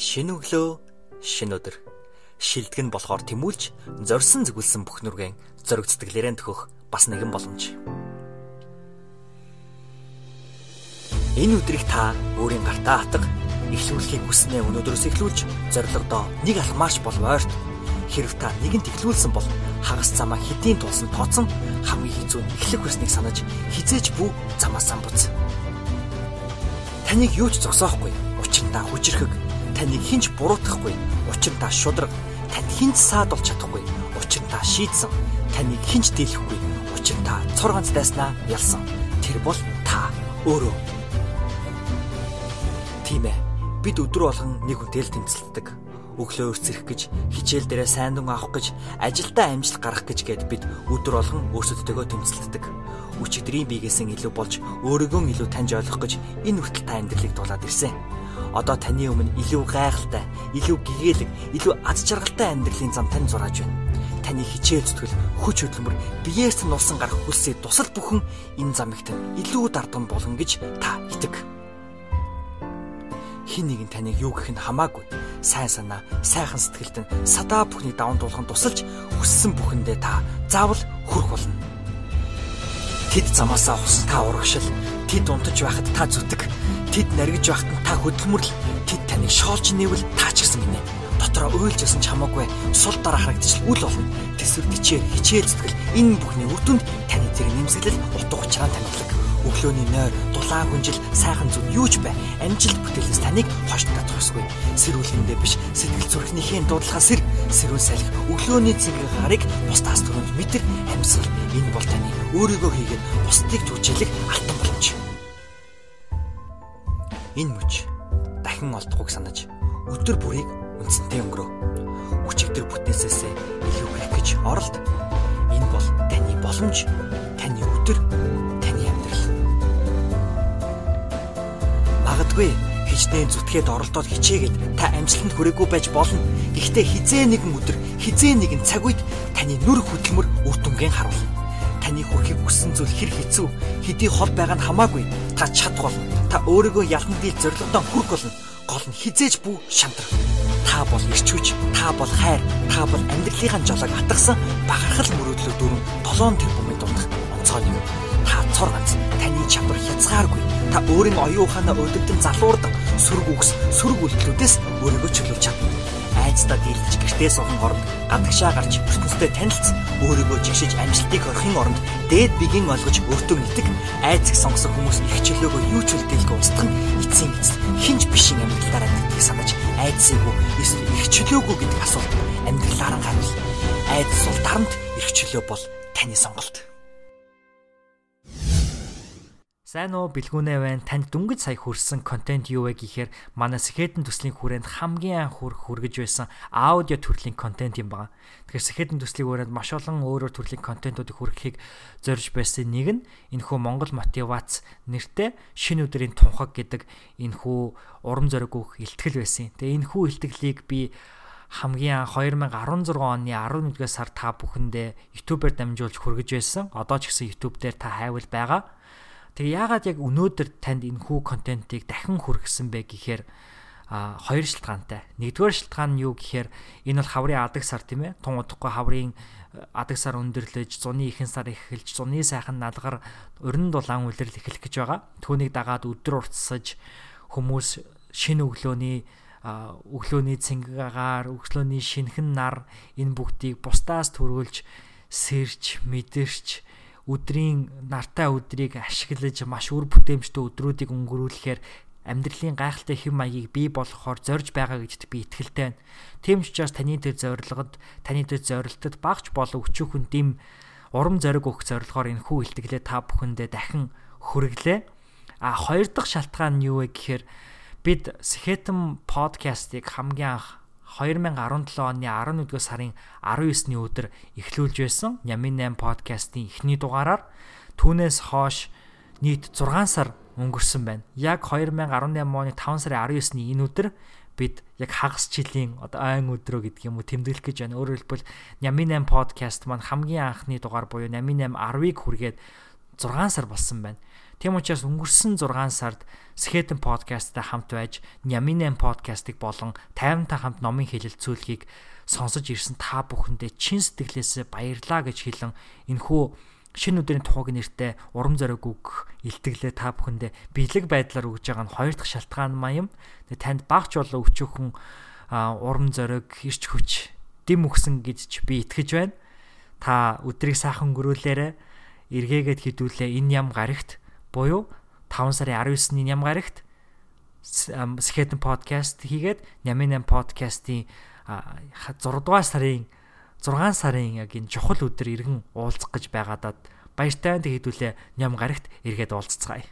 Шинэ өглөө, шинэ өдөр. Шилдэг нь болохоор тэмүүлж, зорьсон зүгэлсэн бүх нүргэн зориг сэтгэлээрэн төхөх бас нэгэн боломж. Энэ өдрийг та өөрийн гартаа хатга эхлүүлэхийг хүснээ өнөөдрөөс эхлүүлж зорилгодоо нэг алмаач бол ойрт хэрв та нэгэнт ихлүүлсэн бол хагас замаа хэдийн тулсан тооцсон хамгийн хэцүү эхлэх хүснэг санаж хизээч бүү замаас самбуц. Таныг юу ч зогсоохгүй. Учир та хүчрэхэг. Таныг хинч буруутгахгүй. Учир та шудраг. Танд хинч саад болж чадахгүй. Учир та шийдсэн. Таныг хинч дийлэхгүй. Учир та цор ганц дайснаа ялсан. Тэр бол та өөрөө. Тийм ээ. Бид өдрө болгон нэг хүнтэй л тэмцэлдэг өглөө өрцөрөх гэж, хичээл дээрээ сайн дүн авах гэж, ажилдаа амжилт гарах гэж гээд бид өдөр болгон өөрсөддөө тэмцэлддэг. Өчигдрийн биегээс илүү болж өөрийгөө илүү таньж ойлгох гэж энэ хүртэл та амьдралыг дулаад ирсэн. Одоо таны өмнө илүү гайхалтай, илүү гэгээлэг, илүү аз жаргалтай амьдралын зам тань зурааж байна. Таны хичээл зүтгэл, хүч хөдөлмөр, биеэс нь улсан гарах хүлсээ тусал бүхэн энэ замыг тань илүү дардсан болгон гэж та итэг хин нэг нь таныг юу гэх нь хамаагүй. Сайн санаа, сайхан сэтгэлд нь садаа бүхний даван туулахын тусалж хүссэн бүхэндээ та заавал хүрэх болно. Тэд замаасаа хусан та урагшил, тэд унтаж байхад та зүтг, тэд наргиж байхад нь та хөдөлмөрл, тэд таныг шоолж нэвэл та ч гэсэн гинэ. Дотроо уйлж ясан ч хамаагүй сул дараа харагдчих үл болно. Тэсвэр тичээ хичээл зүтгэл энэ бүхний үр дүнд таны зэрэг нэмсгэлэл утга учраа танилцлаг өглөөний нойр, дулаан хүнжил, сайхан зүг юу ч бай. Амжилт бүтээлээс таныг хойш татах ёсгүй. Сэрүүлэндээ биш, сэтгэл зүрхнийхээ дуудлагаа сэр, сэрүүл салхи өглөөний цэнгэг гарыг бусдаас түрүүнд мэдэр амьсгал. Энэ бол таны өөрийгөө хийгээд бусдыг түгжээлэх алтан боломж. Энэ мөч дахин олдохыг санаж өдөр бүрийг үнцэнтэй өнгөрөө. Өчигдөр бүтээсээсээ илүү хийх гэж оролд. Энэ бол таны боломж, таны өдөр магадгүй хичнээн зүтгээд оролдоод хичээгээд та амжилтанд хүрээгүй байж болно. Гэхдээ хизээ нэгэн өдөр, хизээ нэгэн цаг үед таны нүр хөдөлмөр үр дүнгийн харуулна. Таны хүрэхийг хүссэн зүйл хэр хэцүү, хэдий хол байгаа нь хамаагүй. Та чадах болно. Та өөрийгөө ялан дийл зорилгодоо хүрэх болно. Гол нь хизээж бүү шантрах. Та бол ирч хүч, та бол хайр, та бол амьдралынхаа жолоог атгсан бахархал мөрөөдлөө дөрөв 7 тэрбумын дундах онцгой юм. Та цор ганц таны чадвар хязгааргүй та өөрийн оюун ухаанаа өдөртөн залуурдаг сөрөг үгс сөрөг үйлдэлүүдээс өөрийгөө чөлөөлж чадна. Айцдаа дийлж гэртээ суухан оронд гадагшаа гарч ертөнцтэй танилцсан. Өөрийгөө жигшиж амжилтыг орохын оронд дээд бигийн олгож өөртөө мэддэг айцыг сонгосон хүмүүс их чөлөөгөө юу ч үлдээлгүй устгах нь эцсийн эцэст хинж бишин амьдралаараа гэдгийг санаж айцсайгүй эсвэл их чөлөөгүй гэдэг асуулт амьдралаараа гарвал айц сул дарамт их чөлөө бол таны сонголт. Сайн уу бэлгүүнээ байна. Танд дүнгийн сая хүрсэн контент юу вэ гэхээр манай Сэхэтэн төслийн хүрээнд хамгийн анх хүрх хүргэж байсан аудио төрлийн контент юм байна. Тэгэхээр Сэхэтэн төслийн хүрээнд маш олон өөрөөр төрлийн контентуудыг хүргэхийг зорж байсан нэг нь энэхүү Монгол мотивац нэртэй шинэ өдрийн тунхаг гэдэг энэхүү урам зориг илтгэл байсан. Тэгээ энэхүү илтгэлийг би хамгийн 2016 оны 11-р сар та бүхэндээ YouTube-аар дамжуулж хүргэж байсан. Одоо ч гэсэн YouTube дээр та хайвал байгаа. Тэгээ яагаад яг өнөөдөр танд энэ хүү контентыг дахин хүргэсэн бэ гэхээр а хоёр шалтгаантай. Нэгдүгээр шалтгаан нь юу гэхээр энэ бол хаврын адаг сар тийм ээ. Тун удахгүй хаврын адаг сар өндөрлөж, зуны ихэнх сар эхэлж, зуны сайхан налгар өрн дулаан үлрэл эхлэх гэж байгаа. Түүнийг дагаад өдөр уртсаж хүмүүс шинэ өглөөний өглөөний цэнгагаар, өглөөний шинхэн нар энэ бүгдийг бусдаас төрүүлж, сэрж, мэдэрч өдрийн нартай өдрийг ашиглаж маш үр бүтээмжтэй өдрүүдийг өнгөрүүлэхээр амьдралын гайхалтай хэм маягийг бий болгохоор зорж байгаа гэдэгт би итгэлтэй байна. Тийм ч учраас таны дээр зорилгод, таны дээр зорилтод багч болов өчүүхэн дэм урам зориг өгөх зорилгоор энэ хүү илтгэлээ та бүхэндээ дахин хүргэлээ. А хоёр дахь шалтгаан нь юу вэ гэхээр бид Сэхэтэн подкастыг хамгийн анх 2017 оны 11-р сарын 19-ний өдөр эхлүүлж байсан Нямин 8 подкастын эхний дугаараар түүнээс хойш нийт 6 сар өнгөрсөн байна. Яг 2018 оны 5 сарын 19-ний энэ өдөр бид яг хагас жилийн одоо айн өдрөө гэдэг юм уу тэмдэглэх гэж байна. Өөрөөр хэлбэл Нямин 8 подкаст маань хамгийн анхны дугаар буюу Нямин 8 10-ыг хүргээд 6 сар болсон байна. Тийм учраас өнгөрсөн 6 сард Skeleton podcast-тай хамт байж Nyaminen podcast-ыг болон 50-тай хамт номын хэлэлцүүлгийг сонсож ирсэн та бүхэндээ чин сэтгэлээсээ баярлаа гэж хэлэн энэхүү шинэ өдрийн тухайг нэртэй урам зориг үг илтгэлээ та бүхэндээ бэлэг байдлаар өгж байгаа нь хоёр дахь шалтгаан маяг. Танд багч болоо өчөөхөн урам зориг, ирч хүч, дэм өгсөн гэж би итгэж байна. Та өдрийг сайхан өнгөрүүлээрэ эргээгээд хідүүлээ энэ ям гарагт буюу 5 сарын 19-ний ням гарагт Skeleton podcast хийгээд Нямин 8 podcast-ийн 6 дугаар сарын 6 сарын яг энэ чухал өдөр иргэн уулзах гэж байгаадад баяртай хэдүүлээ ням гарагт эргээд уулзцгаая.